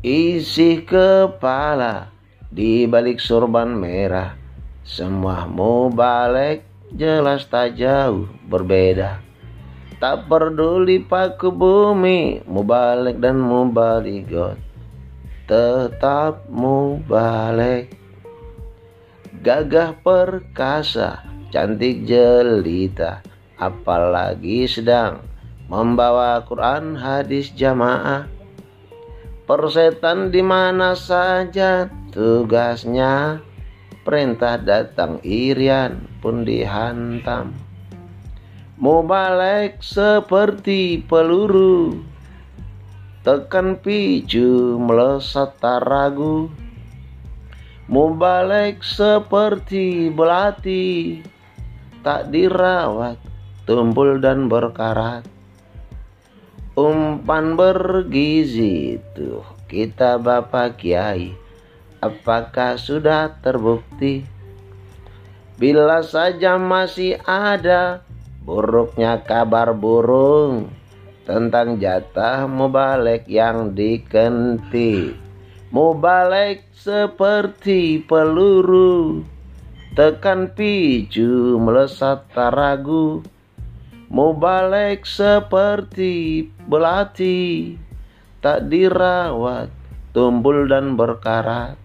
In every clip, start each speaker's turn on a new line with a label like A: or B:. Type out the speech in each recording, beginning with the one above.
A: Isi kepala di balik surban merah. Semua balik jelas tak jauh berbeda. Tak peduli paku bumi balik dan balik God Tetap balik. Gagah perkasa Cantik jelita. Apalagi sedang membawa Quran hadis jamaah persetan di mana saja tugasnya perintah datang irian pun dihantam. Mubalek seperti peluru Tekan picu melesat tak ragu. Mubalek seperti belati Tak dirawat, tumpul dan berkarat umpan bergizi tuh. Kita Bapak Kiai apakah sudah terbukti? Bila saja masih ada buruknya kabar burung tentang jatah mubalek yang dikenti mubalek seperti peluru tekan picu melesat taragu balik seperti belati Tak dirawat Tumbul dan berkarat.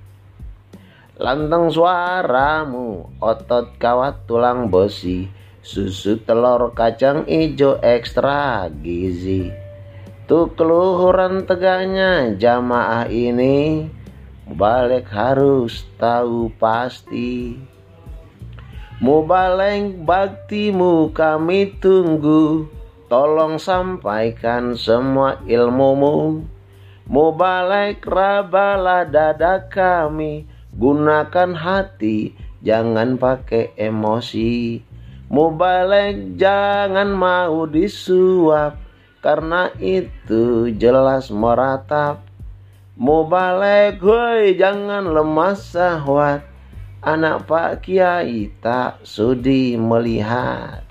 A: Lantang suaramu Otot kawat tulang besi Susu telur kacang ijo ekstra gizi. Tuh keluhuran teganya jamaah ini Balik harus tahu pasti Mubaleng baktimu kami tunggu. Tolong sampaikan semua ilmumu. Mubalek rabalah dada kami. Gunakan hati jangan pakai emosi. Mubalek jangan mau disuap Karena itu jelas meratap. Mubalek woi jangan lemah sahwat Anak Pak Kiai tak sudi melihat